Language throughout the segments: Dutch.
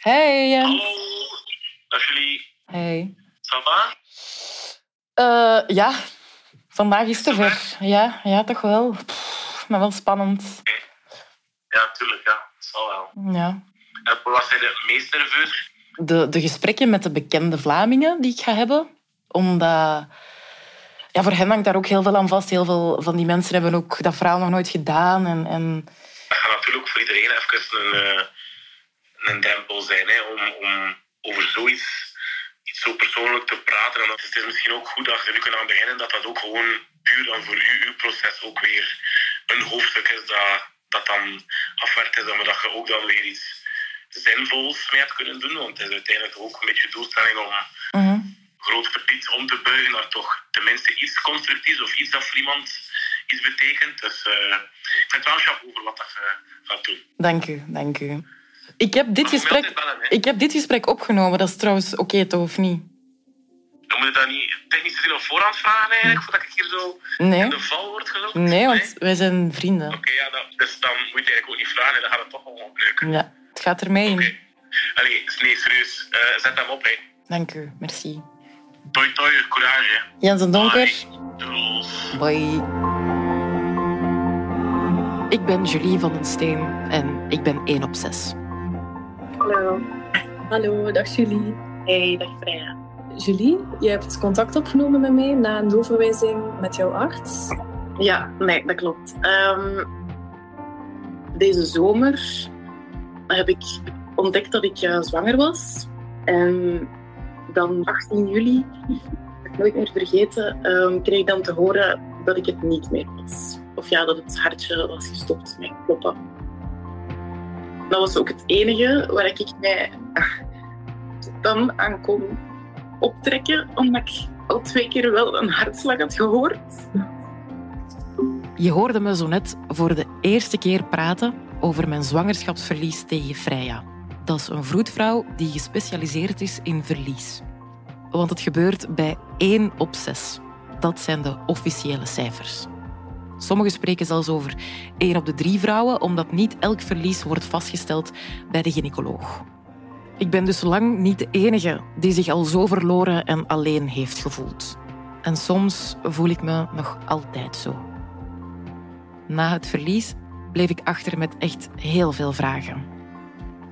Hey. Hallo, dag jullie. Hey. Ça va? Uh, ja, vandaag is het zover. Ja, ja, toch wel. Pff, maar wel spannend. Ja, tuurlijk, ja. Zal wel. Ja. En wat zijn de meest nerveus? De, de gesprekken met de bekende Vlamingen die ik ga hebben. Omdat... Ja, voor hen hangt daar ook heel veel aan vast. Heel veel van die mensen hebben ook dat verhaal nog nooit gedaan. En, en... Dat gaat natuurlijk voor iedereen even een, uh, een drempel zijn hè, om, om over zoiets iets zo persoonlijk te praten. En het is misschien ook goed dat je er kunnen aan beginnen dat dat ook gewoon puur dan voor u, uw proces ook weer een hoofdstuk is dat, dat dan afwerkt is. Maar dat je ook dan weer iets zinvols mee hebt kunnen doen. Want het is uiteindelijk ook een beetje de doelstelling om Mm -hmm. groot verdriet om te buigen naar toch tenminste iets constructiefs of iets dat voor iemand iets betekent. Dus uh, ik vind het wel chapeau over wat dat je gaat doen. Dank u, dank u. Ik heb dit, gesprek, ik heb dit gesprek opgenomen. Dat is trouwens oké, toch, of niet? Dan moet je dat niet technisch gezien op voorhand vragen eigenlijk, voordat ik hier zo Nee. in de val word gelokt. Nee, want wij zijn vrienden. Oké, ja, dat, dus dan moet je eigenlijk ook niet vragen, dan gaat het toch wel oplukken. Ja, het gaat er mee Oké. in. Allee, nee, serieus. Eh, zet hem op, hè. Dank u, merci. Toi, toi, courage. Jens en Donker. Bye. Bye. Ik ben Julie van den Steen en ik ben 1 op 6. Hallo. Hallo, dag Julie. Hey, dag Freya. Julie, je hebt contact opgenomen met mij na een doorverwijzing met jouw arts. Ja, nee, dat klopt. Ehm, deze zomer heb ik ontdekt dat ik eh, zwanger was. En dan 18 juli, dat ik nooit meer vergeten, ehm, kreeg ik dan te horen dat ik het niet meer was. Of ja, dat het hartje was gestopt met kloppen. Dat was ook het enige waar ik mij dan aan kon optrekken, omdat ik al twee keer wel een hartslag had gehoord. Je hoorde me zo net voor de eerste keer praten over mijn zwangerschapsverlies tegen Freya. Dat is een vroedvrouw die gespecialiseerd is in verlies. Want het gebeurt bij 1 op 6. Dat zijn de officiële cijfers. Sommigen spreken zelfs over 1 op de 3 vrouwen, omdat niet elk verlies wordt vastgesteld bij de gynaecoloog. Ik ben dus lang niet de enige die zich al zo verloren en alleen heeft gevoeld. En soms voel ik me nog altijd zo. Na het verlies bleef ik achter met echt heel veel vragen.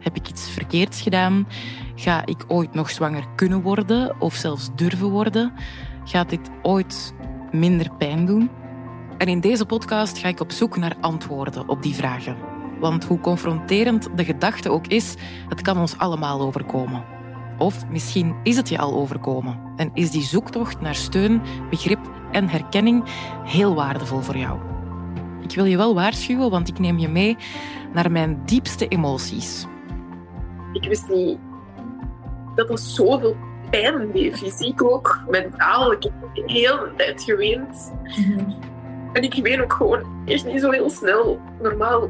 Heb ik iets verkeerds gedaan? Ga ik ooit nog zwanger kunnen worden of zelfs durven worden? Gaat dit ooit minder pijn doen? En in deze podcast ga ik op zoek naar antwoorden op die vragen. Want hoe confronterend de gedachte ook is, het kan ons allemaal overkomen. Of misschien is het je al overkomen en is die zoektocht naar steun, begrip en herkenning heel waardevol voor jou. Ik wil je wel waarschuwen, want ik neem je mee naar mijn diepste emoties. Ik wist niet dat er zoveel pijn deed, fysiek ook, mentaal. Ik heb de hele tijd geweend. En ik ween ook gewoon echt niet zo heel snel, normaal.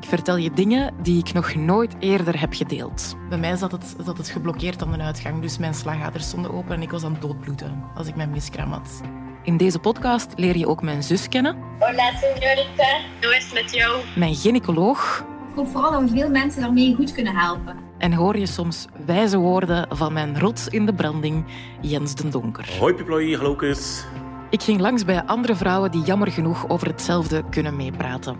Ik vertel je dingen die ik nog nooit eerder heb gedeeld. Bij mij zat het, zat het geblokkeerd aan de uitgang, dus mijn slagaders stonden open en ik was aan het doodbloeden als ik mijn miskraam had. In deze podcast leer je ook mijn zus kennen, Hola, señorita. Hoe is het met jou? mijn gynaecoloog Ik hoop vooral dat we veel mensen daarmee goed kunnen helpen. en hoor je soms wijze woorden van mijn rots in de branding, Jens den Donker. Hoi Piploy, hallo kus. Ik ging langs bij andere vrouwen die jammer genoeg over hetzelfde kunnen meepraten.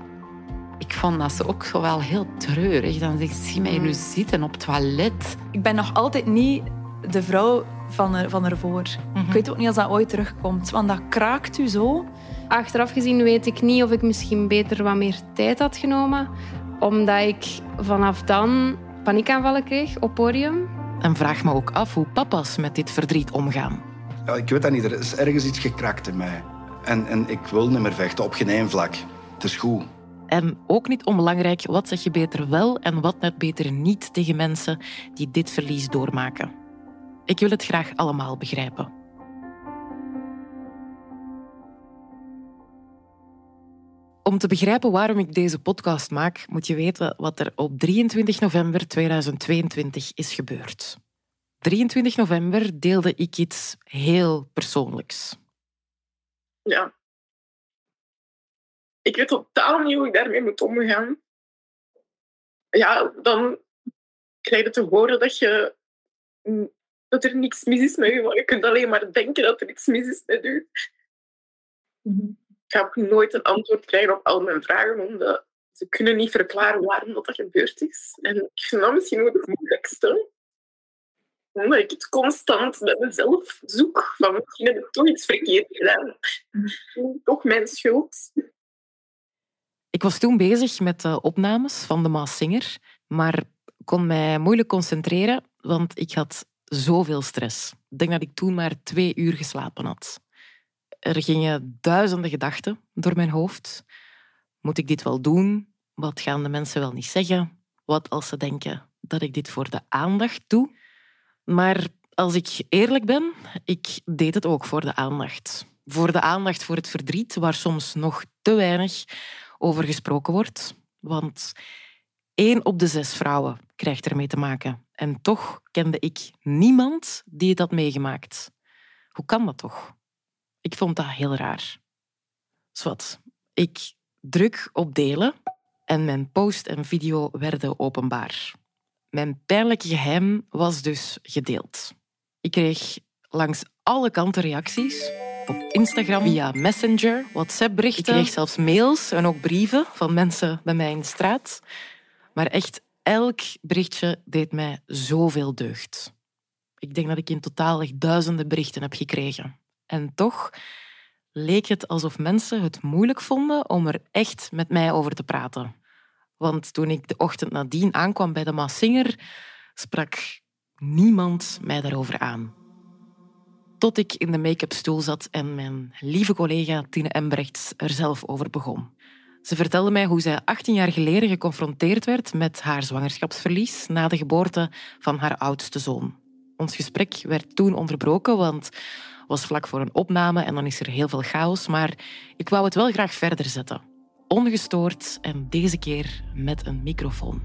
Ik vond dat ze ook zo wel heel treurig. Dan zegt ze, zie mij nu zitten op het toilet. Ik ben nog altijd niet de vrouw van, er, van ervoor. Ik weet ook niet als dat ooit terugkomt, want dat kraakt u zo. Achteraf gezien weet ik niet of ik misschien beter wat meer tijd had genomen. Omdat ik vanaf dan paniekaanvallen kreeg op podium. En vraag me ook af hoe papa's met dit verdriet omgaan. Ik weet dat niet. Er is ergens iets gekrakt in mij. En, en ik wil niet meer vechten op geen één vlak. Het is goed. En ook niet onbelangrijk, wat zeg je beter wel en wat net beter niet tegen mensen die dit verlies doormaken. Ik wil het graag allemaal begrijpen. Om te begrijpen waarom ik deze podcast maak, moet je weten wat er op 23 november 2022 is gebeurd. 23 november deelde ik iets heel persoonlijks. Ja. Ik weet totaal niet hoe ik daarmee moet omgaan. Ja, dan krijg je te horen dat, je, dat er niks mis is met je, maar je kunt alleen maar denken dat er iets mis is met je. Ik ga ook nooit een antwoord krijgen op al mijn vragen, omdat ze kunnen niet verklaren waarom dat, dat gebeurd is. En ik vind dat misschien ook het moeilijkste. Omdat ik het constant met mezelf zoek. Van misschien heb ik toch iets verkeerd gedaan. Toch mijn schuld. Ik was toen bezig met de opnames van de Maas Singer, maar kon mij moeilijk concentreren, want ik had zoveel stress. Ik denk dat ik toen maar twee uur geslapen had. Er gingen duizenden gedachten door mijn hoofd. Moet ik dit wel doen? Wat gaan de mensen wel niet zeggen? Wat als ze denken dat ik dit voor de aandacht doe? Maar als ik eerlijk ben, ik deed het ook voor de aandacht. Voor de aandacht voor het verdriet, waar soms nog te weinig over gesproken wordt. Want één op de zes vrouwen krijgt ermee te maken. En toch kende ik niemand die het had meegemaakt. Hoe kan dat toch? Ik vond dat heel raar. Zwat, ik druk op delen en mijn post en video werden openbaar. Mijn pijnlijke geheim was dus gedeeld. Ik kreeg langs alle kanten reacties. Op Instagram, via Messenger, WhatsApp-berichten. Ik kreeg zelfs mails en ook brieven van mensen bij mij in de straat. Maar echt elk berichtje deed mij zoveel deugd. Ik denk dat ik in totaal echt duizenden berichten heb gekregen. En toch leek het alsof mensen het moeilijk vonden om er echt met mij over te praten. Want toen ik de ochtend nadien aankwam bij de Maasinger, sprak niemand mij daarover aan. Tot ik in de make-up stoel zat en mijn lieve collega Tine Embrechts er zelf over begon. Ze vertelde mij hoe zij 18 jaar geleden geconfronteerd werd met haar zwangerschapsverlies na de geboorte van haar oudste zoon. Ons gesprek werd toen onderbroken, want het was vlak voor een opname en dan is er heel veel chaos, maar ik wou het wel graag verder zetten. Ongestoord en deze keer met een microfoon.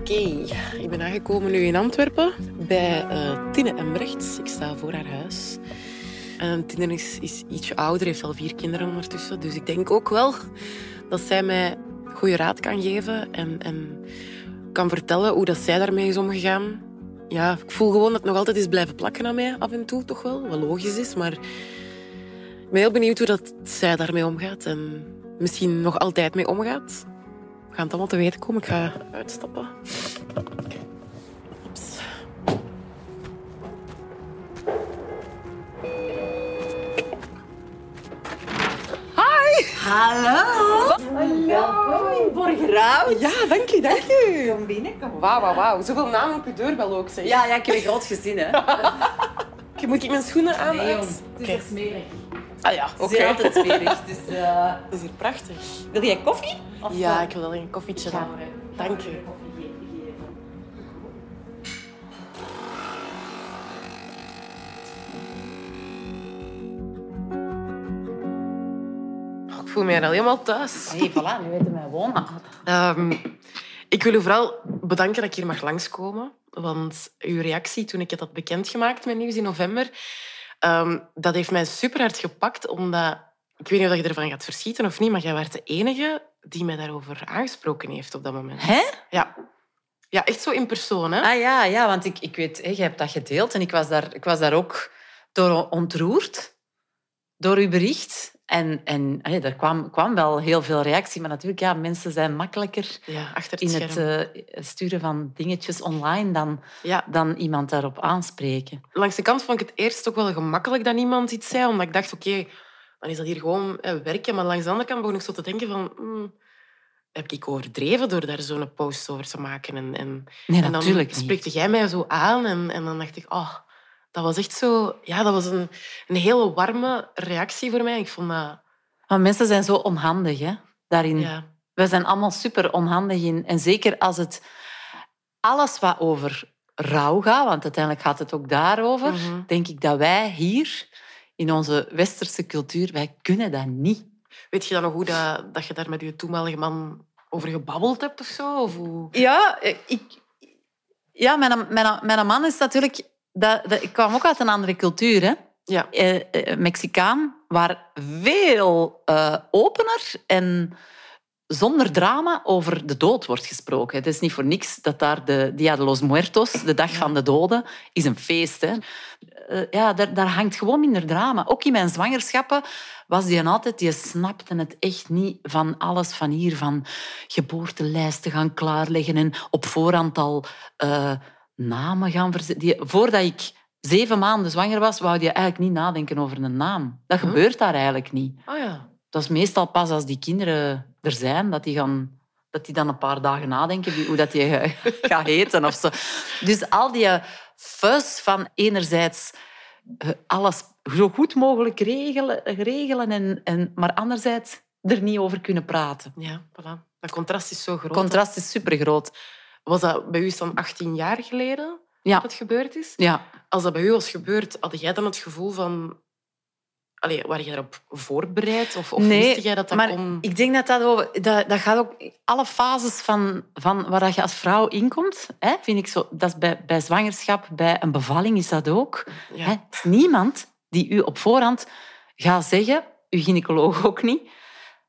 Oké, ik ben aangekomen nu in Antwerpen bij uh, Tine Embrechts. Ik sta voor haar huis. En Tine is, is ietsje ouder, heeft al vier kinderen ondertussen. Dus ik denk ook wel dat zij mij goede raad kan geven en, en kan vertellen hoe dat zij daarmee is omgegaan. Ja, ik voel gewoon dat het nog altijd is blijven plakken aan mij, af en toe toch wel. Wat logisch is, maar ik ben heel benieuwd hoe dat zij daarmee omgaat. En misschien nog altijd mee omgaat. We gaan het allemaal te weten komen. Ik ga uitstappen. Oeps. Hi! Hallo. Welkom voor Grauw. Ja, dank u, dank u. Kom binnen, kom Wauw, wauw, wauw. Zoveel namen op je deurbel ook, zeg. Ja, ja, ik heb een groot gezin, hè. Moet ik mijn schoenen aan? Nee? Het is echt smerig. Ah ja, Het oké. is hier altijd dus... Dat is hier prachtig. Wil jij koffie? Of, Ja, eh, ik wil wel een koffietje. Gaan Dank geven. Oh, ik voel me al helemaal thuis. Hey, voilà, nu weten wij wonen. Ehm, ik wil u vooral bedanken dat ik hier mag langskomen. Want uw reactie toen ik het had bekendgemaakt met Nieuws in november, ehm, dat heeft mij super hard gepakt. Omdat, ik weet niet of je ervan gaat verschieten of niet, maar jij werd de enige die mij daarover aangesproken heeft op dat moment. Hè? Ja. Ja, echt zo in persoon, hè? Ah ja, ja want ik, ik weet, hè, jij hebt dat gedeeld en ik was daar, ik was daar ook door ontroerd. Door uw bericht. En, en er kwam, kwam wel heel veel reactie, maar natuurlijk, ja, mensen zijn makkelijker Ja, achter het in het eh, sturen van dingetjes online dan, Ja. dan iemand daarop aanspreken. Langs de kant vond ik het eerst ook wel gemakkelijk dat niemand iets zei, omdat ik dacht, oké, dan is dat hier gewoon eh, werken. Maar langs de andere kant begon ik zo te denken van... hmm, heb ik overdreven door daar zo'n post over te maken? En, en, Nee, en dan natuurlijk spreekte jij mij zo aan en, en dan dacht ik, oh, dat was echt zo... Ja, dat was een, een hele warme reactie voor mij. Ik vond dat... Maar mensen zijn zo onhandig hè, daarin. Ja, We zijn allemaal super onhandig in. En zeker als het alles wat over rouw gaat, want uiteindelijk gaat het ook daarover, Mhm. denk ik dat wij hier in onze westerse cultuur, wij kunnen dat niet. Weet je dan nog hoe dat, dat je daar met je toenmalige man over gebabbeld hebt of zo? Of hoe... Ja, ik, ja mijn, mijn, mijn man is natuurlijk... Dat, dat, ik kwam ook uit een andere cultuur, hè. Ja. Eh, eh, Mexicaan, waar veel eh, opener en zonder drama over de dood wordt gesproken. Het is niet voor niks dat daar de Dia de los Muertos, de dag van de doden, is een feest. Hè. Ja, daar, daar hangt gewoon minder drama. Ook in mijn zwangerschappen was die altijd, die snapte het echt niet van alles van hier, van geboortelijsten gaan klaarleggen en op voorhand al namen gaan verzetten. Voordat ik zeven maanden zwanger was, wou je eigenlijk niet nadenken over een naam. Dat gebeurt daar eigenlijk niet. Oh ja. Dat is meestal pas als die kinderen er zijn, dat die, gaan, dat die dan een paar dagen nadenken hoe dat die gaat heten of zo. Dus al die fuss van enerzijds eh, alles zo goed mogelijk regelen, regelen en, en, maar anderzijds er niet over kunnen praten. Ja, voilà. Dat contrast is zo groot. contrast is super groot. Was dat bij u dan 18 jaar geleden ja. dat het gebeurd is? Ja. Als dat bij u was gebeurd, had jij dan het gevoel van Allee, waar je erop voorbereid? Of, of nee, wist jij dat dat maar kon... ik denk dat dat, over, dat dat gaat ook... Alle fases van, van waar je als vrouw inkomt, hè, vind ik zo... Dat is bij, bij zwangerschap, bij een bevalling is dat ook. Ja. Hè. Is niemand die u op voorhand gaat zeggen, uw gynaecoloog ook niet,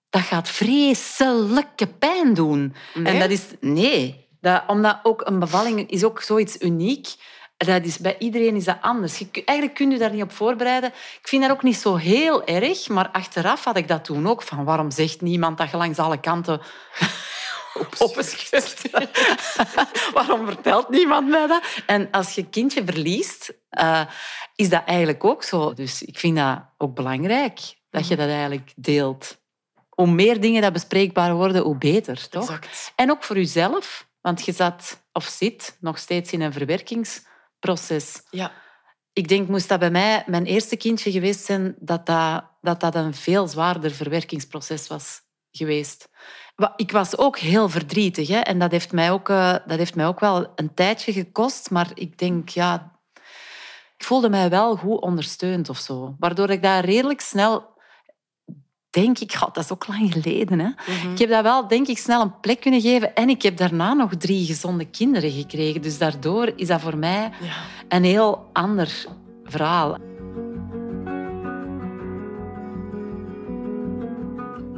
dat gaat vreselijke pijn doen. Nee? En dat is... Nee. Dat, omdat ook een bevalling is ook zoiets uniek dat is, bij iedereen is dat anders. Je, eigenlijk kun je daar niet op voorbereiden. Ik vind dat ook niet zo heel erg, maar achteraf had ik dat toen ook. Van waarom zegt niemand dat je langs alle kanten opgescheurd Waarom vertelt niemand mij dat? En als je kindje verliest, uh, is dat eigenlijk ook zo. Dus ik vind dat ook belangrijk, dat je dat eigenlijk deelt. Hoe meer dingen dat bespreekbaar worden, hoe beter, toch? Exact. En ook voor jezelf, want je zat of zit nog steeds in een verwerkings proces. Ja. Ik denk, moest dat bij mij mijn eerste kindje geweest zijn, dat dat, dat, dat een veel zwaarder verwerkingsproces was geweest. Ik was ook heel verdrietig hè? en dat heeft, mij ook, uh, dat heeft mij ook wel een tijdje gekost, maar ik denk, ja, ik voelde mij wel goed ondersteund of zo. Waardoor ik daar redelijk snel denk ik, dat is ook lang geleden. Hè? Mm -hmm. Ik heb dat wel, denk ik, snel een plek kunnen geven. En ik heb daarna nog drie gezonde kinderen gekregen. Dus daardoor is dat voor mij ja. een heel ander verhaal.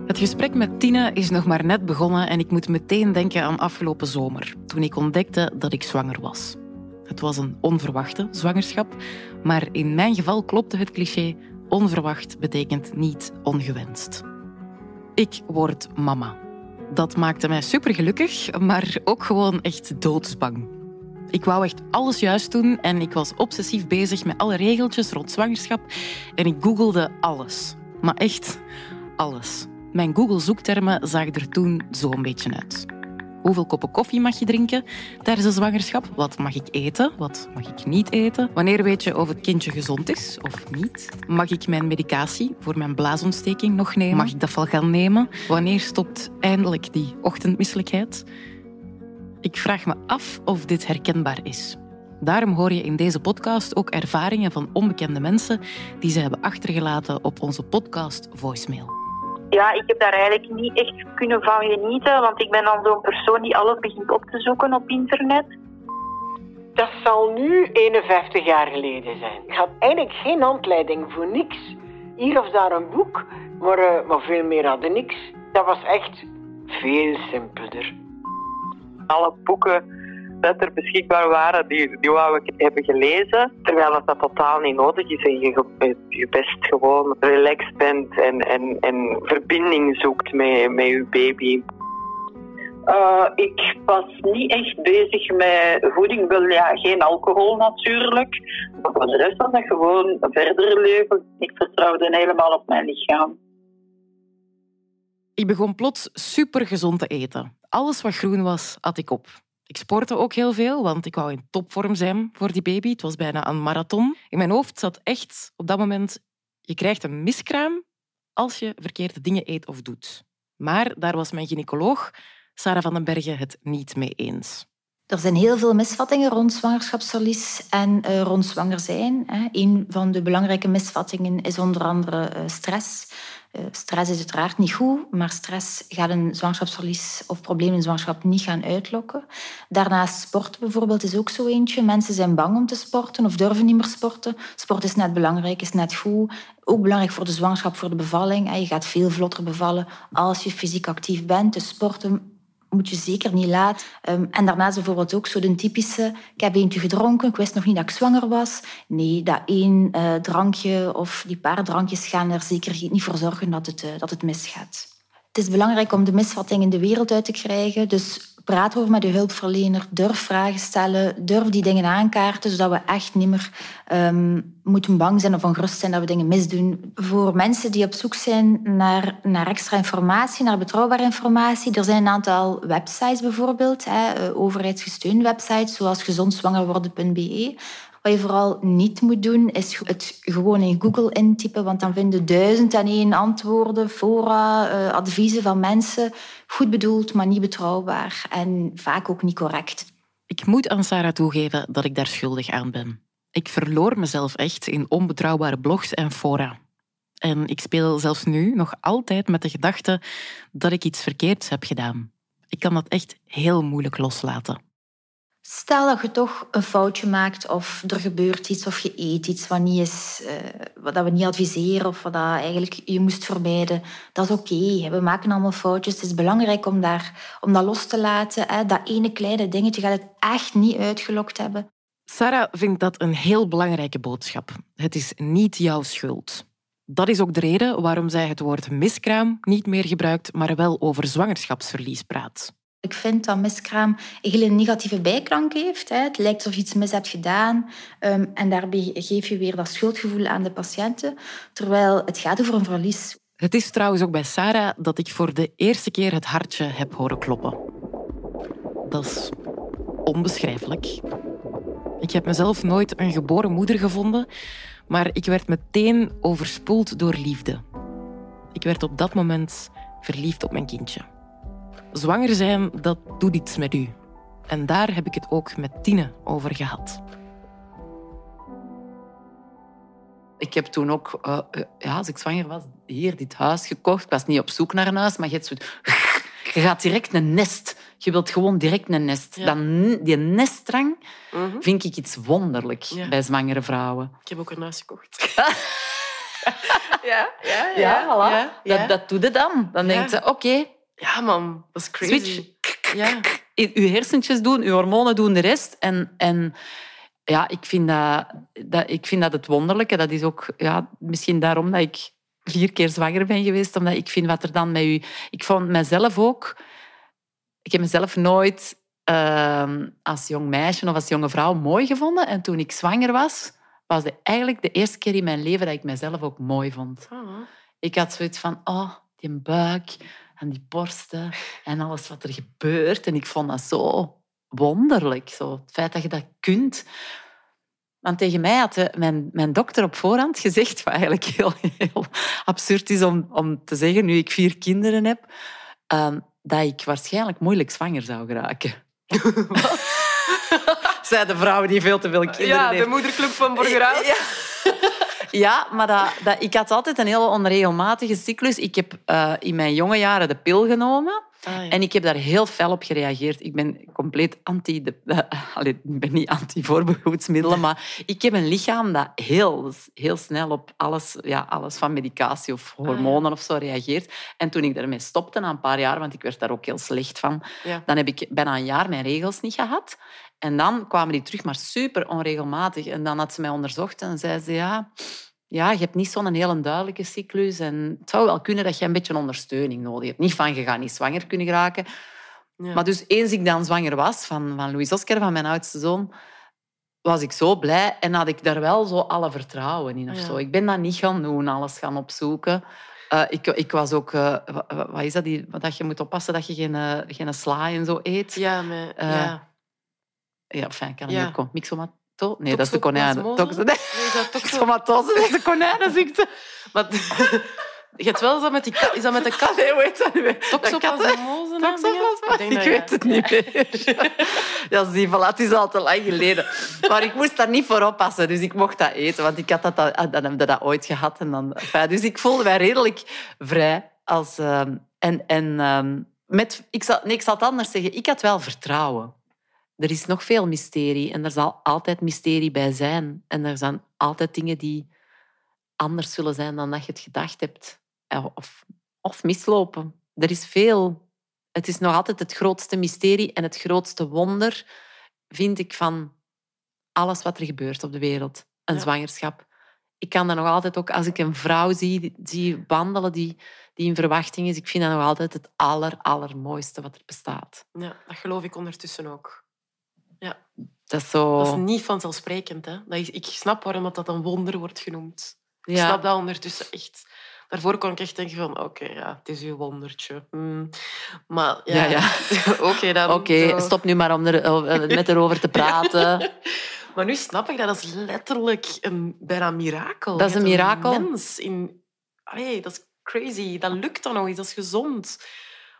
Het gesprek met Tina is nog maar net begonnen en ik moet meteen denken aan afgelopen zomer, toen ik ontdekte dat ik zwanger was. Het was een onverwachte zwangerschap, maar in mijn geval klopte het cliché Onverwacht betekent niet ongewenst. Ik word mama. Dat maakte mij supergelukkig, maar ook gewoon echt doodsbang. Ik wou echt alles juist doen en ik was obsessief bezig met alle regeltjes rond zwangerschap en ik googelde alles. Maar echt alles. Mijn Google-zoektermen zagen er toen zo'n beetje uit. Hoeveel koppen koffie mag je drinken tijdens de zwangerschap? Wat mag ik eten? Wat mag ik niet eten? Wanneer weet je of het kindje gezond is of niet? Mag ik mijn medicatie voor mijn blaasontsteking nog nemen? Mag ik dat wel gaan nemen? Wanneer stopt eindelijk die ochtendmisselijkheid? Ik vraag me af of dit herkenbaar is. Daarom hoor je in deze podcast ook ervaringen van onbekende mensen die ze hebben achtergelaten op onze podcast Voicemail. Ja, ik heb daar eigenlijk niet echt kunnen van genieten, want ik ben dan zo'n persoon die alles begint op te zoeken op internet. Dat zal nu 51 jaar geleden zijn. Ik had eigenlijk geen handleiding voor niks. Hier of daar een boek, maar, uh, maar veel meer hadden niks. Dat was echt veel simpeler. Alle boeken dat er beschikbaar waren, die, die wou ik hebben gelezen. Terwijl dat, dat totaal niet nodig is en je, je best gewoon relaxed bent en, en, en verbinding zoekt met, met je baby. Uh, ik was niet echt bezig met voeding. Wel ja, geen alcohol natuurlijk. Maar voor de rest was dat gewoon verder leven. Ik vertrouwde helemaal op mijn lichaam. Ik begon plots super gezond te eten. Alles wat groen was, at ik op. Ik sportte ook heel veel, want ik wou in topvorm zijn voor die baby. Het was bijna een marathon. In mijn hoofd zat echt op dat moment... Je krijgt een miskraam als je verkeerde dingen eet of doet. Maar daar was mijn gynaecoloog, Sarah van den Bergen, het niet mee eens. Er zijn heel veel misvattingen rond zwangerschapsverlies en uh, rond zwanger zijn. Hè. Een van de belangrijke misvattingen is onder andere uh, stress. Uh, stress is uiteraard niet goed, maar stress gaat een zwangerschapsverlies of problemen in zwangerschap niet gaan uitlokken. Daarnaast sport bijvoorbeeld is ook zo eentje. Mensen zijn bang om te sporten of durven niet meer sporten. Sport is net belangrijk, is net goed. Ook belangrijk voor de zwangerschap, voor de bevalling. Je gaat veel vlotter bevallen als je fysiek actief bent. Dus sporten moet je zeker niet laten. Um, en daarnaast bijvoorbeeld ook zo de typische... Ik heb eentje gedronken, ik wist nog niet dat ik zwanger was. Nee, dat één uh, drankje of die paar drankjes gaan er zeker niet voor zorgen dat het, uh, dat het misgaat. Het is belangrijk om de misvattingen de wereld uit te krijgen. Dus praat over met je hulpverlener, durf vragen stellen, durf die dingen aankaarten, zodat we echt niet meer um, moeten bang zijn of ongerust zijn dat we dingen misdoen. Voor mensen die op zoek zijn naar, naar extra informatie, naar betrouwbare informatie, er zijn een aantal websites bijvoorbeeld, hè, eh, overheidsgesteunde websites, zoals gezondzwangerworden.be, wat je vooral niet moet doen, is het gewoon in Google intypen, want dan vinden duizend en één antwoorden, fora, uh, adviezen van mensen. Goed bedoeld, maar niet betrouwbaar en vaak ook niet correct. Ik moet aan Sarah toegeven dat ik daar schuldig aan ben. Ik verloor mezelf echt in onbetrouwbare blogs en fora. En ik speel zelfs nu nog altijd met de gedachte dat ik iets verkeerds heb gedaan. Ik kan dat echt heel moeilijk loslaten. Stel dat je toch een foutje maakt of er gebeurt iets of je eet iets wat, niet is, uh, wat we niet adviseren of wat eigenlijk je moest vermijden. Dat is oké. We maken allemaal foutjes. Het is belangrijk om, daar, om dat los te laten. Hè. Dat ene kleine dingetje gaat het echt niet uitgelokt hebben. Sarah vindt dat een heel belangrijke boodschap. Het is niet jouw schuld. Dat is ook de reden waarom zij het woord miskraam niet meer gebruikt, maar wel over zwangerschapsverlies praat. Ik vind dat miskraam een hele negatieve bijklank heeft. Het lijkt alsof je iets mis hebt gedaan ehm, en daarbij geef je weer dat schuldgevoel aan de patiënten, terwijl het gaat over een verlies. Het is trouwens ook bij Sarah dat ik voor de eerste keer het hartje heb horen kloppen. Dat is onbeschrijfelijk. Ik heb mezelf nooit een geboren moeder gevonden, maar ik werd meteen overspoeld door liefde. Ik werd op dat moment verliefd op mijn kindje. Zwanger zijn, dat doet iets met u. En daar heb ik het ook met Tine over gehad. Ik heb toen ook, uh, ja, als ik zwanger was, hier dit huis gekocht. Ik was niet op zoek naar een huis, maar je, zo, je gaat direct een nest. Je wilt gewoon direct een nest. Dan, die nestdrang mm -hmm. vind ik iets wonderlijk ja. bij zwangere vrouwen. Ik heb ook een huis gekocht. ja, ja, ja. ja, voilà. ja, Dat, dat doe je dan. Dan denkt je, oké, okay, ja, man, dat is crazy. Switch. Ja. Uw hersentjes doen, uw hormonen doen de rest. En, en ja, ik vind dat, dat, ik vind dat het wonderlijke. Dat is ook ja, misschien daarom dat ik vier keer zwanger ben geweest. Omdat ik vind wat er dan met u... Ik vond mezelf ook... Ik heb mezelf nooit uh, als jong meisje of als jonge vrouw mooi gevonden. En toen ik zwanger was, was het eigenlijk de eerste keer in mijn leven dat ik mezelf ook mooi vond. Oh. Ik had zoiets van, oh, die buik en die borsten en alles wat er gebeurt. En ik vond dat zo wonderlijk, zo, het feit dat je dat kunt. Want tegen mij had mijn, mijn dokter op voorhand gezegd, wat eigenlijk heel, heel absurd is om, om te zeggen, nu ik vier kinderen heb, um, dat ik waarschijnlijk moeilijk zwanger zou geraken. Zij de vrouwen die veel te veel kinderen ja, heeft. Ja, de moederclub van Borgerhout. Ja. Ja, maar dat, dat, ik had altijd een heel onregelmatige cyclus. Ik heb uh, in mijn jonge jaren de pil genomen. Ah, ja. En ik heb daar heel fel op gereageerd. Ik ben compleet anti... De, uh, allee, ik ben niet anti-voorbehoedsmiddelen, maar ik heb een lichaam dat heel, heel snel op alles, ja, alles van medicatie of hormonen ah, ja. of zo reageert. En toen ik daarmee stopte, na een paar jaar, want ik werd daar ook heel slecht van, ja. dan heb ik bijna een jaar mijn regels niet gehad. En dan kwamen die terug, maar super onregelmatig. En dan had ze mij onderzocht en zei ze, ja, ja je hebt niet zo'n hele duidelijke cyclus. En het zou wel kunnen dat je een beetje ondersteuning nodig hebt. Niet van, je gaat niet zwanger kunnen geraken. Ja. Maar dus eens ik dan zwanger was van, van Louis Oscar, van mijn oudste zoon, was ik zo blij en had ik daar wel zo alle vertrouwen in. Of Ja. zo. Ik ben dat niet gaan doen, alles gaan opzoeken. Uh, ik, ik was ook... Uh, wat, is dat? Die, dat je moet oppassen dat je geen, uh, geen sla en zo eet. Ja, maar... Eh, ja. Ja, fijn, kan Ja. Myxomato? Nee, dat is de konijnen. Tox- nee. Nee, is de konijnenziekte. Maar Je hebt wel dat met die kat. Is dat met de kat? Nee, hoe heet dat nu weer? Toxoplasmose? Ik weet ja. het niet meer. Ja, zie, voilà, het is al te lang geleden. Maar ik moest daar niet voor oppassen, dus ik mocht dat eten. Want ik had dat, al- dan heb dat ooit gehad. En dan, enfin, dus ik voelde mij redelijk vrij. Als, ehm, en en ehm, met, ik, zal, nee, ik zal het anders zeggen. Ik had wel vertrouwen. Er is nog veel mysterie en er zal altijd mysterie bij zijn. En er zijn altijd dingen die anders zullen zijn dan dat je het gedacht hebt. Of, of mislopen. Er is veel. Het is nog altijd het grootste mysterie en het grootste wonder, vind ik, van alles wat er gebeurt op de wereld. Een Ja. zwangerschap. Ik kan dat nog altijd ook, als ik een vrouw zie, zie wandelen die, die in verwachting is, ik vind dat nog altijd het aller, allermooiste wat er bestaat. Ja, dat geloof ik ondertussen ook. Ja. Dat is zo... Dat is niet vanzelfsprekend. Hè? Dat is, ik snap waarom dat, dat een wonder wordt genoemd. Ik snap dat ondertussen echt. Daarvoor kon ik echt denken van, oké, ja, het is uw wondertje. Hmm. Maar ja, Ja, ja. oké dan. Oké, stop nu maar om er, met erover te praten. Maar nu snap ik dat. Dat is letterlijk een bijna mirakel. Dat is een mirakel. mens in... Allee, dat is crazy. Dat lukt dan nog eens. Dat is gezond.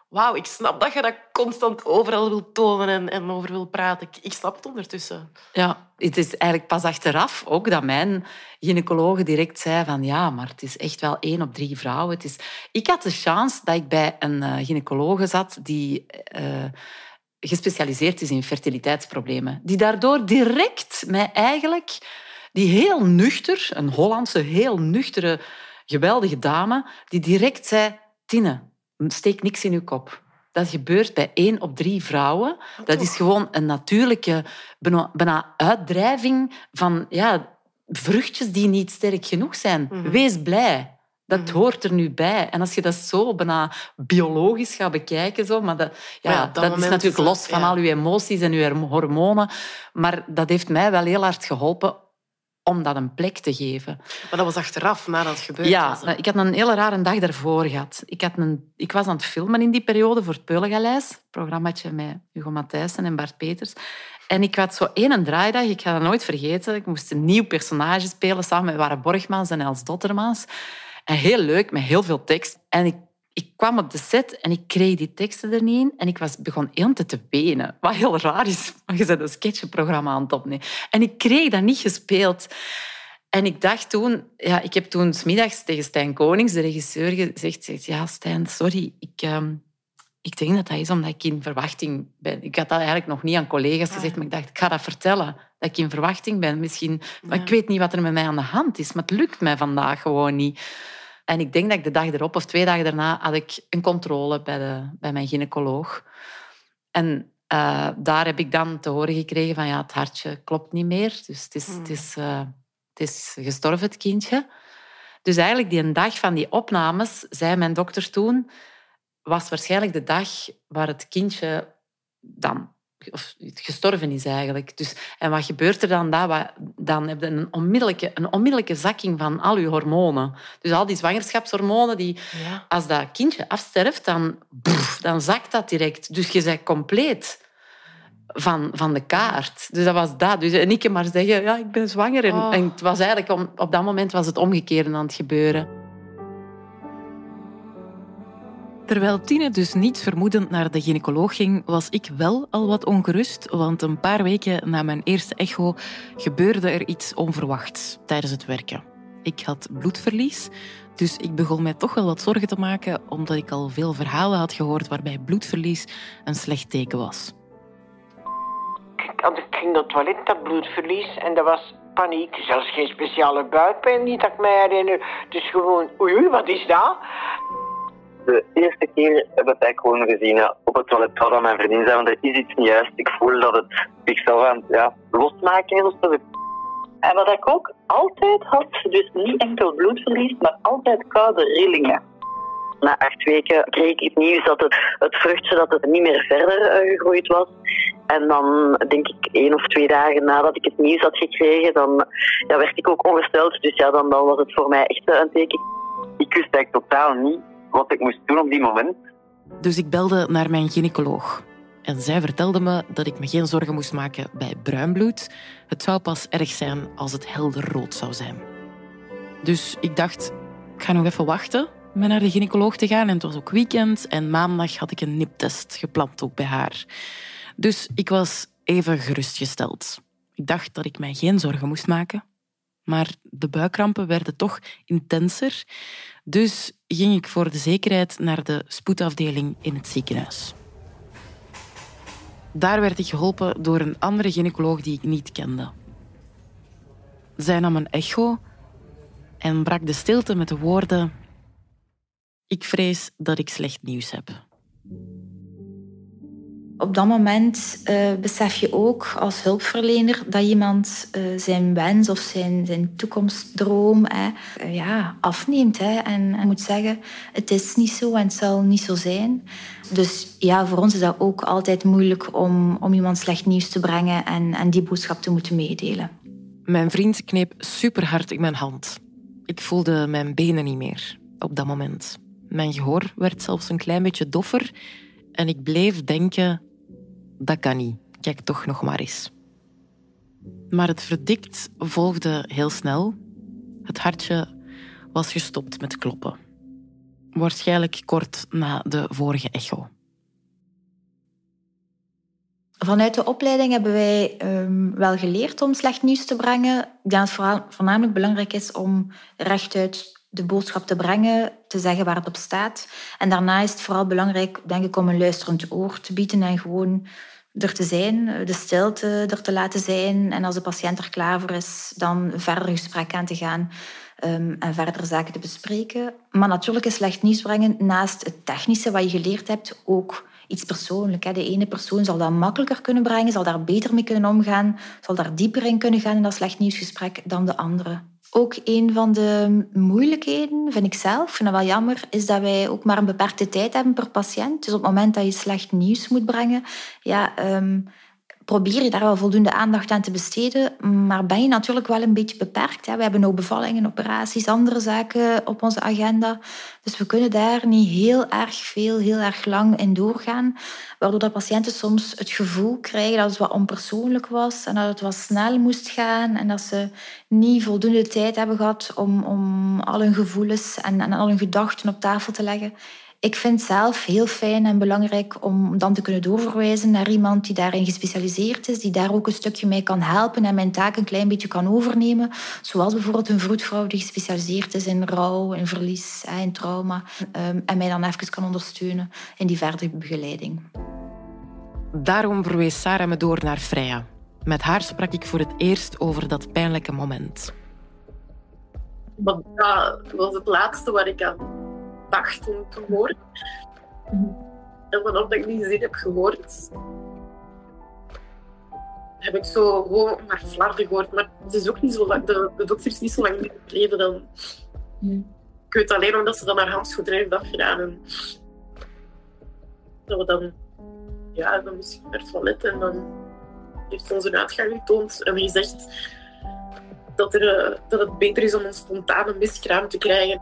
Wauw, ik snap dat je dat constant overal wil tonen en, en over wil praten. Ik, snap het ondertussen. Ja, het is eigenlijk pas achteraf ook dat mijn gynaecoloog direct zei van ja, maar het is echt wel één op drie vrouwen. Het is... Ik had de chance dat ik bij een uh, gynaecologe zat die eh, gespecialiseerd is in fertiliteitsproblemen. Die daardoor direct mij eigenlijk, die heel nuchter, een Hollandse, heel nuchtere, geweldige dame, die direct zei, Tine, steek niks in uw kop. Dat gebeurt bij één op drie vrouwen. Dat is gewoon een natuurlijke bijna, uitdrijving van ja, vruchtjes die niet sterk genoeg zijn. Mhm. Wees blij. Dat hoort er nu bij. En als je dat zo bijna biologisch gaat bekijken, zo, maar dat, ja, Maar ja, op dat dat is natuurlijk los van ja. al je emoties en je hormonen. Maar dat heeft mij wel heel hard geholpen om dat een plek te geven. Maar dat was achteraf, nadat het gebeurd Ja, was. ik had een hele rare dag daarvoor gehad. Ik, had een, ik was aan het filmen in die periode voor het Peulengaleis, een programmaatje met Hugo Matthijssen en Bart Peters. En ik had zo één draaidag, ik ga dat nooit vergeten. Ik moest een nieuw personage spelen samen met Ware Borgmans en Els Dottermans. En heel leuk, met heel veel tekst. En ik, ik kwam op de set en ik kreeg die teksten er niet in. En ik was, begon heel te benen. Wat heel raar is, want je bent een sketchprogramma aan het opnemen. En ik kreeg dat niet gespeeld. En ik dacht toen, ja, ik heb toen 's middags tegen Stijn Konings, de regisseur, gezegd: zegt, Ja, Stijn, sorry, ik, ehm, ik denk dat dat is omdat ik in verwachting ben. Ik had dat eigenlijk nog niet aan collega's gezegd, maar ik dacht, ik ga dat vertellen, dat ik in verwachting ben. Misschien, maar ik weet niet wat er met mij aan de hand is, maar het lukt mij vandaag gewoon niet. En ik denk dat ik de dag erop of twee dagen daarna had ik een controle bij, de, bij mijn gynaecoloog. En eh, daar heb ik dan te horen gekregen van ja, het hartje klopt niet meer. Dus het is, het is, eh, het is gestorven, het kindje. Dus eigenlijk die een dag van die opnames, zei mijn dokter toen, was waarschijnlijk de dag waar het kindje dan of gestorven is eigenlijk. Dus, en wat gebeurt er dan? Dat, dan heb je een onmiddellijke, een onmiddellijke zakking van al je hormonen. Dus al die zwangerschapshormonen, die, Ja. als dat kindje afsterft, dan, boef, dan zakt dat direct. Dus je bent compleet van, van de kaart. Dus dat was dat. Dus, en ik kan maar zeggen, ja, ik ben zwanger. En, Oh. en het was eigenlijk op dat moment was het omgekeerde aan het gebeuren. Terwijl Tine dus niet vermoedend naar de gynaecoloog ging, was ik wel al wat ongerust, want een paar weken na mijn eerste echo gebeurde er iets onverwachts tijdens het werken. Ik had bloedverlies, dus ik begon mij toch wel wat zorgen te maken, omdat ik al veel verhalen had gehoord waarbij bloedverlies een slecht teken was. Ik, ging naar het toilet, dat bloedverlies, en dat was paniek. Zelfs geen speciale buikpijn, niet dat ik mij herinner. Dus gewoon, oei, wat is dat? De eerste keer heb ik gewoon gezien op het toilet dat mijn vriendin zijn, want er is iets niet juist. Ik voel dat het zichzelf aan ja, losmaken is. En wat ik ook altijd had, dus niet enkel bloedverlies, maar altijd koude rillingen. Na acht weken kreeg ik het nieuws dat het, het vruchtje dat het niet meer verder eh, gegroeid was. En dan denk ik één of twee dagen nadat ik het nieuws had gekregen, dan ja, werd ik ook ongesteld. Dus ja, dan, dan was het voor mij echt eh, een teken. Ik wist eigenlijk totaal niet wat ik moest doen op die moment. Dus ik belde naar mijn gynaecoloog. En zij vertelde me dat ik me geen zorgen moest maken bij bruin bloed. Het zou pas erg zijn als het helder rood zou zijn. Dus ik dacht, ik ga nog even wachten met naar de gynaecoloog te gaan. En het was ook weekend. En maandag had ik een niptest gepland ook bij haar. Dus ik was even gerustgesteld. Ik dacht dat ik mij geen zorgen moest maken. Maar de buikkrampen werden toch intenser. Dus ging ik voor de zekerheid naar de spoedafdeling in het ziekenhuis. Daar werd ik geholpen door een andere gynaecoloog die ik niet kende. Zij nam een echo en brak de stilte met de woorden: Ik vrees dat ik slecht nieuws heb. Op dat moment uh, besef je ook als hulpverlener dat iemand uh, zijn wens of zijn, zijn toekomstdroom hè, uh, ja, afneemt. Hè, en, en, moet zeggen, het is niet zo en het zal niet zo zijn. Dus ja, voor ons is dat ook altijd moeilijk om, om iemand slecht nieuws te brengen en, en die boodschap te moeten meedelen. Mijn vriend kneep super hard in mijn hand. Ik voelde mijn benen niet meer op dat moment. Mijn gehoor werd zelfs een klein beetje doffer en ik bleef denken dat kan niet. Kijk toch nog maar eens. Maar het verdikt volgde heel snel. Het hartje was gestopt met kloppen. Waarschijnlijk kort na de vorige echo. Vanuit de opleiding hebben wij um, wel geleerd om slecht nieuws te brengen. Dat het voornamelijk belangrijk is om rechtuit de boodschap te brengen, te zeggen waar het op staat. En daarna is het vooral belangrijk, denk ik, om een luisterend oor te bieden en gewoon er te zijn, de stilte er te laten zijn. En als de patiënt er klaar voor is, dan verder gesprek aan te gaan um, en verder zaken te bespreken. Maar natuurlijk is slecht nieuws brengen naast het technische wat je geleerd hebt ook iets persoonlijk. De ene persoon zal dat makkelijker kunnen brengen, zal daar beter mee kunnen omgaan, zal daar dieper in kunnen gaan in dat slecht nieuwsgesprek dan de andere. Ook een van de moeilijkheden, vind ik zelf, vind het wel jammer, is dat wij ook maar een beperkte tijd hebben per patiënt. Dus op het moment dat je slecht nieuws moet brengen, ja, um, probeer je daar wel voldoende aandacht aan te besteden. Maar ben je natuurlijk wel een beetje beperkt. Hè? We hebben ook bevallingen, operaties, andere zaken op onze agenda. Dus we kunnen daar niet heel erg veel, heel erg lang in doorgaan. Waardoor de patiënten soms het gevoel krijgen dat het wat onpersoonlijk was en dat het wat snel moest gaan en dat ze niet voldoende tijd hebben gehad om, om al hun gevoelens en, en al hun gedachten op tafel te leggen. Ik vind het zelf heel fijn en belangrijk om dan te kunnen doorverwijzen naar iemand die daarin gespecialiseerd is, die daar ook een stukje mee kan helpen en mijn taak een klein beetje kan overnemen. Zoals bijvoorbeeld een vroedvrouw die gespecialiseerd is in rouw, in verlies, in trauma. Ehm, en mij dan even kan ondersteunen in die verdere begeleiding. Daarom verwees Sarah me door naar Freya. Met haar sprak ik voor het eerst over dat pijnlijke moment. dat was het laatste wat ik aan te horen. En vanaf dat ik die zin heb gehoord, heb ik zo gewoon maar flarden gehoord. Maar het is ook niet zo lang, de, de dokter is niet zo lang in het leven dan. Ik weet alleen omdat ze dan haar handschoenen heeft afgedaan. En dat we dan, ja, dan moest ik naar het toilet en dan heeft ze ons een uitgang getoond en gezegd dat, er, eh, dat het beter is om een spontane miskraam te krijgen.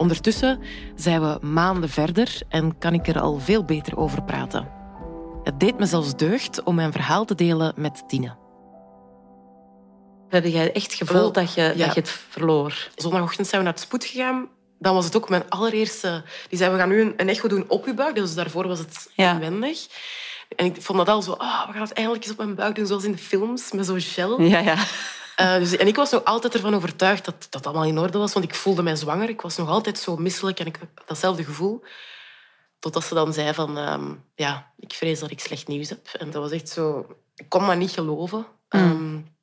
Ondertussen zijn we maanden verder en kan ik er al veel beter over praten. Het deed me zelfs deugd om mijn verhaal te delen met Tine. Heb jij echt gevoeld dat, je, dat je het verloor? Zondagochtend zijn we naar het spoed gegaan. Dan was het ook mijn allereerste... Die zei, we gaan nu een echo doen op je buik. Dus daarvoor was het ja. inwendig. En ik vond dat al zo... Oh, we gaan het eigenlijk eens op mijn buik doen, zoals in de films, met zo'n gel. Ja, ja. Uh, dus, en ik was nog altijd ervan overtuigd dat dat allemaal in orde was, want ik voelde mij zwanger. Ik was nog altijd zo misselijk en ik had datzelfde gevoel. Totdat ze dan zei van, um, ja, ik vrees dat ik slecht nieuws heb. En dat was echt zo... Ik kon maar niet geloven. Mm. Um,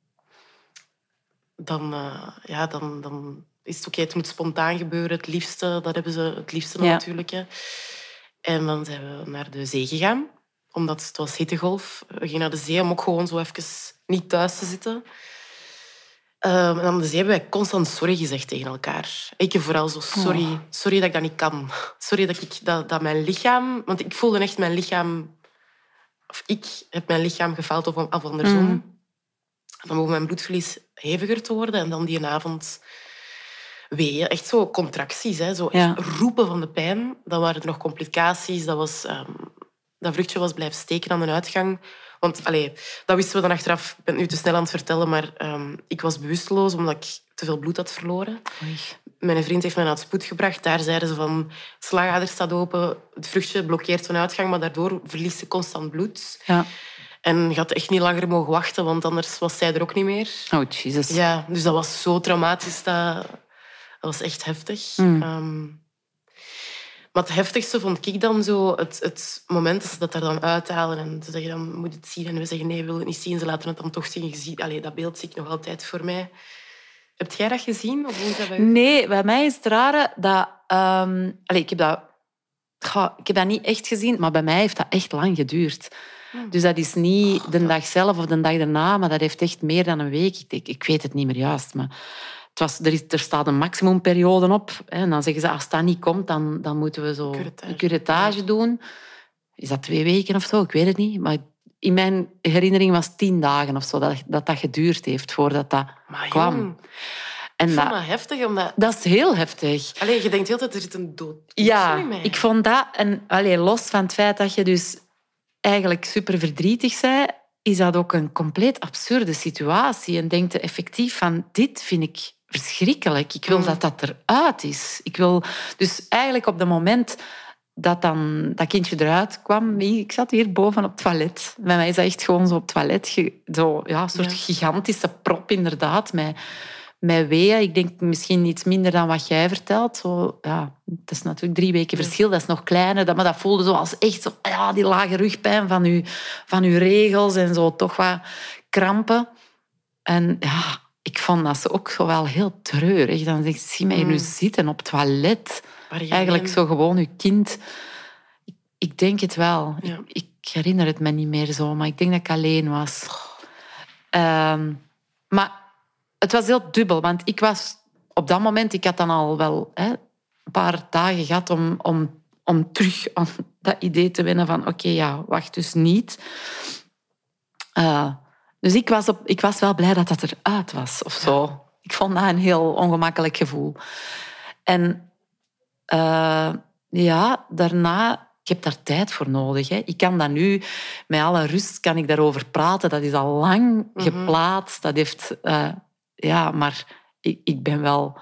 dan, uh, ja, dan, dan is het oké, okay, het moet spontaan gebeuren. Het liefste, dat hebben ze het liefste ja. natuurlijk. Hè. En dan zijn we naar de zee gegaan. Omdat het was hittegolf. We gingen naar de zee om ook gewoon zo even niet thuis te zitten. Um, en dan hebben wij constant sorry gezegd tegen elkaar. Ik vooral zo, sorry, oh. sorry dat ik dat niet kan. Sorry dat, ik, dat, dat mijn lichaam... Want ik voelde echt mijn lichaam... Of ik heb mijn lichaam gefaald of, of andersom. Mm. Dan begon mijn bloedverlies heviger te worden. En dan die avond weeën. Echt zo contracties. Hè. Zo echt ja. roepen van de pijn. Dan waren er nog complicaties. Dat was um, dat vruchtje was blijven steken aan de uitgang. Want allee, dat wisten we dan achteraf. Ik ben het nu te snel aan het vertellen, maar ehm, ik was bewusteloos omdat ik te veel bloed had verloren. Mijn vriend heeft mij naar het spoed gebracht. Daar zeiden ze van, slagader staat open, het vruchtje blokkeert van uitgang, maar daardoor verliest ze constant bloed. Ja. En je had echt niet langer mogen wachten, want anders was zij er ook niet meer. Oh, Jesus. Ja, dus dat was zo traumatisch. Dat, dat was echt heftig. Mm. Ehm, maar het heftigste vond ik dan zo het, het moment dat ze dat er dan uithalen en ze zeggen dan moet het zien en we zeggen nee, we willen het niet zien. Ze laten het dan toch zien. Je ziet, allee, dat beeld zie ik nog altijd voor mij. Heb jij dat gezien? Of dat bij? Nee, bij mij is het rare dat... allee, ik, heb dat Goh, ik heb dat niet echt gezien, maar bij mij heeft dat echt lang geduurd. Dus dat is niet de dag zelf of de dag daarna, maar dat heeft echt meer dan een week. Ik, ik, weet het niet meer juist, maar was, er, is, er staat een maximumperiode op. Hè, en dan zeggen ze, als dat niet komt, dan, dan moeten we zo een curettage doen. Is dat twee weken of zo? Ik weet het niet. Maar in mijn herinnering was het tien dagen of zo dat dat, dat geduurd heeft voordat dat Maar kwam. jong, En ik vond dat, dat heftig, omdat... dat is heel heftig. Allee, je denkt heel dat er zit een dood Ja, in mij. ik vond dat... En allee, los van het feit dat je dus eigenlijk super verdrietig bent, is dat ook een compleet absurde situatie. En denkt je effectief van, dit vind ik verschrikkelijk. Ik wil Mm. dat dat eruit is. Ik wil... Dus eigenlijk op het moment dat dan dat kindje eruit kwam, ik zat hier boven op het toilet. Bij mij is dat echt gewoon zo op het toilet. Zo, ja, een soort Ja. gigantische prop, inderdaad, met met weeën. Ik denk misschien iets minder dan wat jij vertelt. Zo, ja, het is natuurlijk drie weken verschil, dat is nog kleiner. dat- Maar dat voelde zo als echt zo, ja, die lage rugpijn van je, van uw regels en zo toch wat krampen. En ja, ik vond dat ze ook zo wel heel treurig. Dan zeg ik, zie mij nu Mm. zitten op het toilet. Eigenlijk zo gewoon je kind... Ik, ik denk het wel. Ja. Ik, ik herinner het me niet meer zo, maar ik denk dat ik alleen was. Ehm, maar het was heel dubbel, want ik was op dat moment, ik had dan al wel hè, een paar dagen gehad om, om, om terug aan dat idee te winnen van oké, ja, wacht dus niet. Eh, dus ik was, op, ik was wel blij dat dat eruit was of zo. Ik vond dat een heel ongemakkelijk gevoel. En eh, ja, daarna, ik heb daar tijd voor nodig. Hè. Ik kan dat nu, met alle rust, kan ik daarover praten. Dat is al lang Mhm. geplaatst. Dat heeft, eh, ja, maar ik, ik ben wel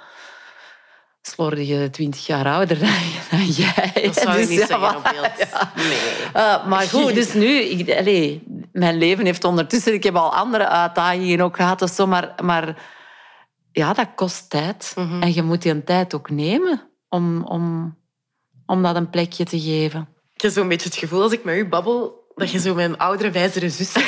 slordige twintig jaar ouder dan, dan jij. Dat zou je Dus niet ja, zeggen op beeld. Nee. uh, maar goed, dus nu... Ik, mijn leven heeft ondertussen... Ik heb al andere uitdagingen ook gehad of zo, maar, maar ja, dat kost tijd. Mhm. En je moet die tijd ook nemen om, om, om dat een plekje te geven. Ik heb zo'n beetje het gevoel als ik met u babbel, dat je zo mijn oudere, wijzere zus bent.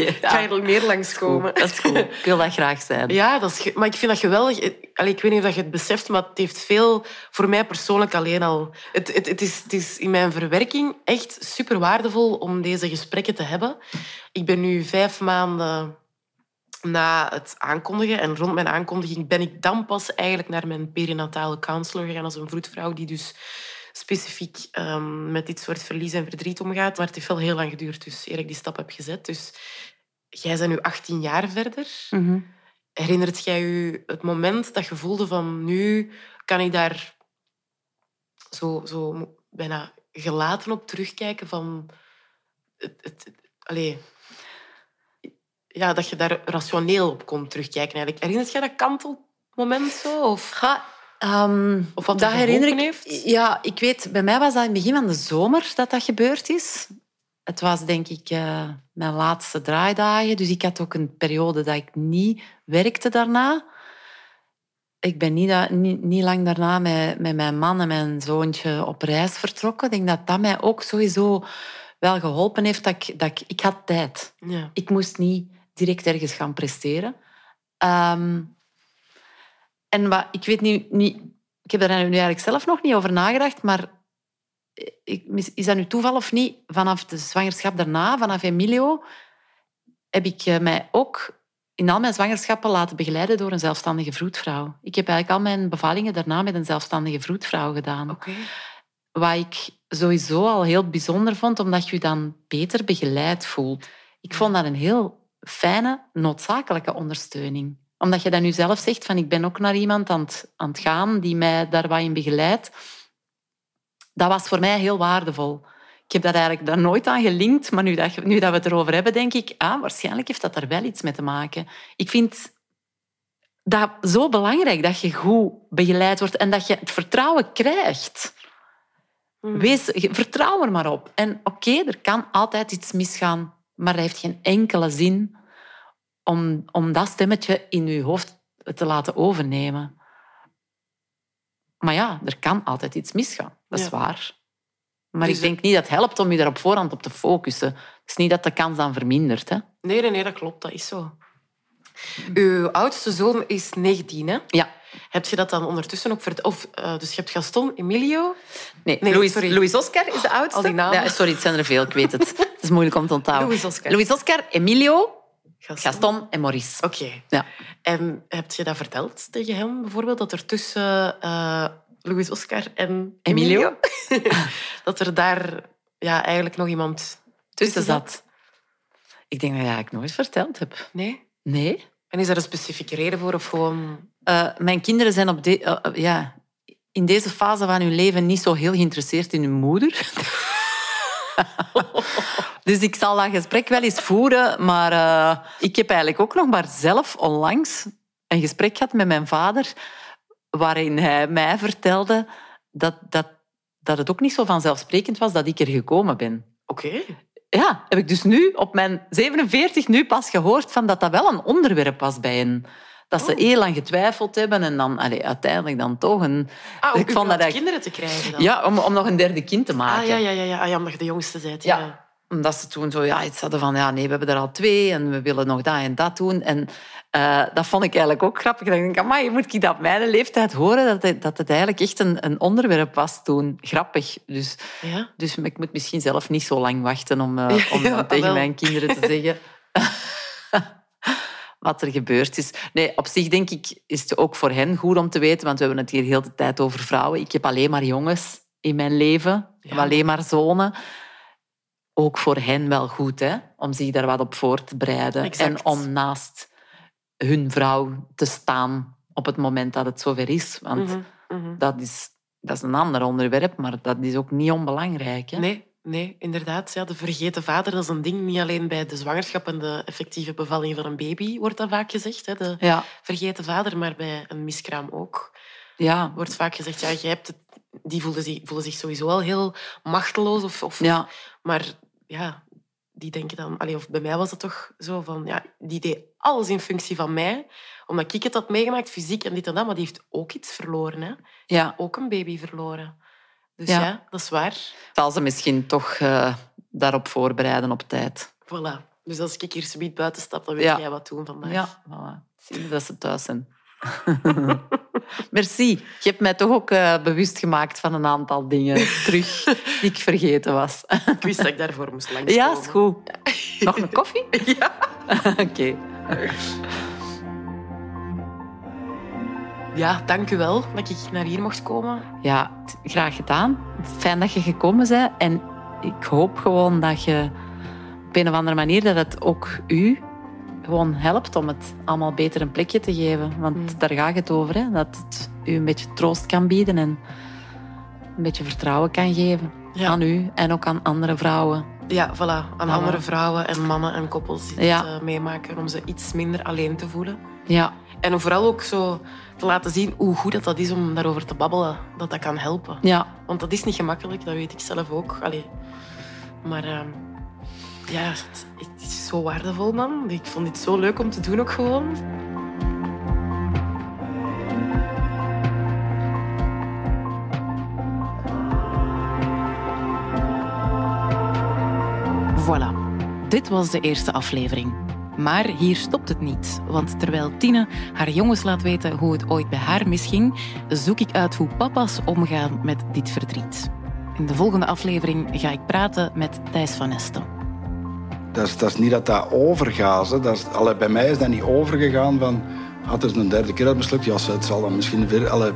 Ik ga er meer langskomen. Dat is goed. Ik wil dat graag zijn. Ja, dat is, maar ik vind dat geweldig. Allee, ik weet niet of je het beseft, maar het heeft veel voor mij persoonlijk alleen al. Het, het, het, is, het is in mijn verwerking echt super waardevol om deze gesprekken te hebben. Ik ben nu vijf maanden na het aankondigen en rond mijn aankondiging ben ik dan pas eigenlijk naar mijn perinatale counselor gegaan als een vroedvrouw die dus specifiek ehm, met dit soort verlies en verdriet omgaat. Maar het heeft wel heel lang geduurd, dus eer ik die stap heb gezet. Dus jij bent nu 18 jaar verder. Mhm. Herinnert jij je het moment dat je voelde van nu kan ik daar zo, zo bijna gelaten op terugkijken van... Het, het, het- allee, ja, dat je daar rationeel op kon terugkijken. Eigenlijk. Herinnert jij dat kantelmoment zo? Of, Ga, ehm, of wat dat er herinner ik. geholpen heeft? Ja, ik weet, bij mij was dat in het begin van de zomer dat dat gebeurd is. Het was denk ik eh, mijn laatste draaidagen. Dus ik had ook een periode dat ik niet werkte daarna. Ik ben niet, da- niet, niet lang daarna met, met mijn man en mijn zoontje op reis vertrokken. Ik denk dat dat mij ook sowieso wel geholpen heeft. Dat ik, dat ik, ik had tijd. Ja. Ik moest niet direct ergens gaan presteren. Ehm, en wat, ik weet niet, niet... Ik heb daar nu eigenlijk zelf nog niet over nagedacht, maar is dat nu toeval of niet? Vanaf de zwangerschap daarna, vanaf Emilio, heb ik eh, mij ook in al mijn zwangerschappen laten begeleiden door een zelfstandige vroedvrouw. Ik heb eigenlijk al mijn bevallingen daarna met een zelfstandige vroedvrouw gedaan. Wat ik sowieso al heel bijzonder vond, omdat je je dan beter begeleid voelt. Ik vond dat een heel fijne, noodzakelijke ondersteuning. Omdat je dan nu zelf zegt van ik ben ook naar iemand aan het, aan het gaan die mij daar wat in begeleidt. Dat was voor mij heel waardevol. Ik heb dat eigenlijk daar nooit aan gelinkt, maar nu dat, nu dat we het erover hebben, denk ik, ah, waarschijnlijk heeft dat er wel iets mee te maken. Ik vind dat zo belangrijk dat je goed begeleid wordt en dat je het vertrouwen krijgt. Wees, vertrouw er maar op. En oké, er kan altijd iets misgaan, maar dat heeft geen enkele zin om, om dat stemmetje in je hoofd te laten overnemen. Maar ja, er kan altijd iets misgaan. Dat is Ja. waar. Maar Dus ik denk niet dat het helpt om je daar op voorhand op te focussen. Het is niet dat de kans dan vermindert. Hè? Nee, nee, dat klopt. Dat is zo. Uw oudste zoon is 19, hè? Ja. Heb je dat dan ondertussen ook verteld? Of, eh, dus je hebt Gaston, Emilio... Nee, Nee, Louis, sorry. Louis Oscar is de oudste. Al die namen. Ja, sorry, het zijn er veel, ik weet het. Het is moeilijk om te onthouden. Louis Oscar. Louis Oscar, Emilio, Gaston. Gaston en Maurice. Oké. Ja. En heb je dat verteld tegen hem, bijvoorbeeld? Dat er tussen eh, Louis Oscar en Emilio? dat er daar ja, eigenlijk nog iemand Tussen zat. Ik denk dat ik nooit verteld heb. Nee? Nee. En is daar een specifieke reden voor? Of gewoon... Eh, mijn kinderen zijn op de, eh, ja, in deze fase van hun leven niet zo heel geïnteresseerd in hun moeder. dus ik zal dat gesprek wel eens voeren. Maar eh, ik heb eigenlijk ook nog maar zelf onlangs een gesprek gehad met mijn vader waarin hij mij vertelde dat, dat, dat het ook niet zo vanzelfsprekend was dat ik er gekomen ben. Oké. Ja, heb ik dus nu op mijn 47 nu pas gehoord van dat dat wel een onderwerp was bij hen. Dat ze heel lang getwijfeld hebben en dan allee, uiteindelijk dan toch een... Ah, om ik vond dat kinderen te krijgen dan? Ja, om, om nog een derde kind te maken. Ah, ja, ja, ja, ja. Ah, ja, omdat je de jongste bent. Ja. Ja. Omdat ze toen zo ja, iets hadden van, ja, nee, we hebben er al twee en we willen nog dat en dat doen. En eh, dat vond ik eigenlijk ook grappig. Ik dacht, amai, moet ik dat op mijn leeftijd horen? Dat het, dat het eigenlijk echt een, een onderwerp was toen. Grappig. Dus, Ja? dus ik moet misschien zelf niet zo lang wachten om, eh, om ja, dan tegen wel. mijn kinderen te zeggen wat er gebeurd is. Nee, op zich denk ik, is het ook voor hen goed om te weten, want we hebben het hier heel de tijd over vrouwen. Ik heb alleen maar jongens in mijn leven. Ik alleen maar zonen. Ook voor hen wel goed, hè? om zich daar wat op voor te bereiden. Exact. En om naast hun vrouw te staan op het moment dat het zover is. Want Mhm, mhm. dat, is, dat is een ander onderwerp, maar dat is ook niet onbelangrijk. Hè? Nee, nee, inderdaad. Ja, de vergeten vader, dat is een ding. Niet alleen bij de zwangerschap en de effectieve bevalling van een baby wordt dat vaak gezegd. Hè, de Ja. vergeten vader, maar bij een miskraam ook. Ja. Wordt vaak gezegd, ja, jij hebt het, die voelen zich, voelen zich sowieso al heel machteloos. Of, of, Ja. Maar ja, die denken dan... Allee, of bij mij was het toch zo van... Ja, die deed alles in functie van mij. Omdat ik het had meegemaakt, fysiek en dit en dat. Maar die heeft ook iets verloren. Hè. Ja. Ook een baby verloren. Dus Ja. ja, dat is waar. Zal ze misschien toch eh, daarop voorbereiden op tijd. Voilà. Dus als ik hier subiet buiten stap, dan weet Ja. jij wat doen vandaag. Ja, voilà. Zie je dat ze thuis zijn. Merci. Je hebt mij toch ook eh, bewust gemaakt van een aantal dingen terug die ik vergeten was. Ik wist dat ik daarvoor moest langskomen. Ja, is goed. Nog een koffie? Ja. Oké. Ja, dank u wel dat ik naar hier mocht komen. Ja, graag gedaan. Fijn dat je gekomen bent. En ik hoop gewoon dat je op een of andere manier dat het ook u gewoon helpt om het allemaal beter een plekje te geven. Want daar gaat het over, hè? dat het u een beetje troost kan bieden en een beetje vertrouwen kan geven Ja. aan u en ook aan andere vrouwen. Ja, voilà. Aan andere vrouwen en mannen en koppels die Ja. het eh, meemaken, om ze iets minder alleen te voelen. Ja, En om vooral ook zo te laten zien hoe goed dat, dat is om daarover te babbelen. Dat dat kan helpen. ja. Want dat is niet gemakkelijk, dat weet ik zelf ook. Allee. Maar ehm, ja, het, is zo waardevol, man. Ik vond dit zo leuk om te doen ook gewoon. Voilà, dit was de eerste aflevering. Maar hier stopt het niet, want terwijl Tine haar jongens laat weten hoe het ooit bij haar misging, zoek ik uit hoe papa's omgaan met dit verdriet. In de volgende aflevering ga ik praten met Thijs van Esten. Dat is, dat niet dat dat overgaat. Dat is, allee, bij mij is dat niet overgegaan van... Ah, het is een derde keer dat mislukt. Ja, het zal dan misschien weer... Allee,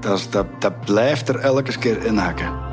dat, is, dat, dat blijft er elke keer in hakken.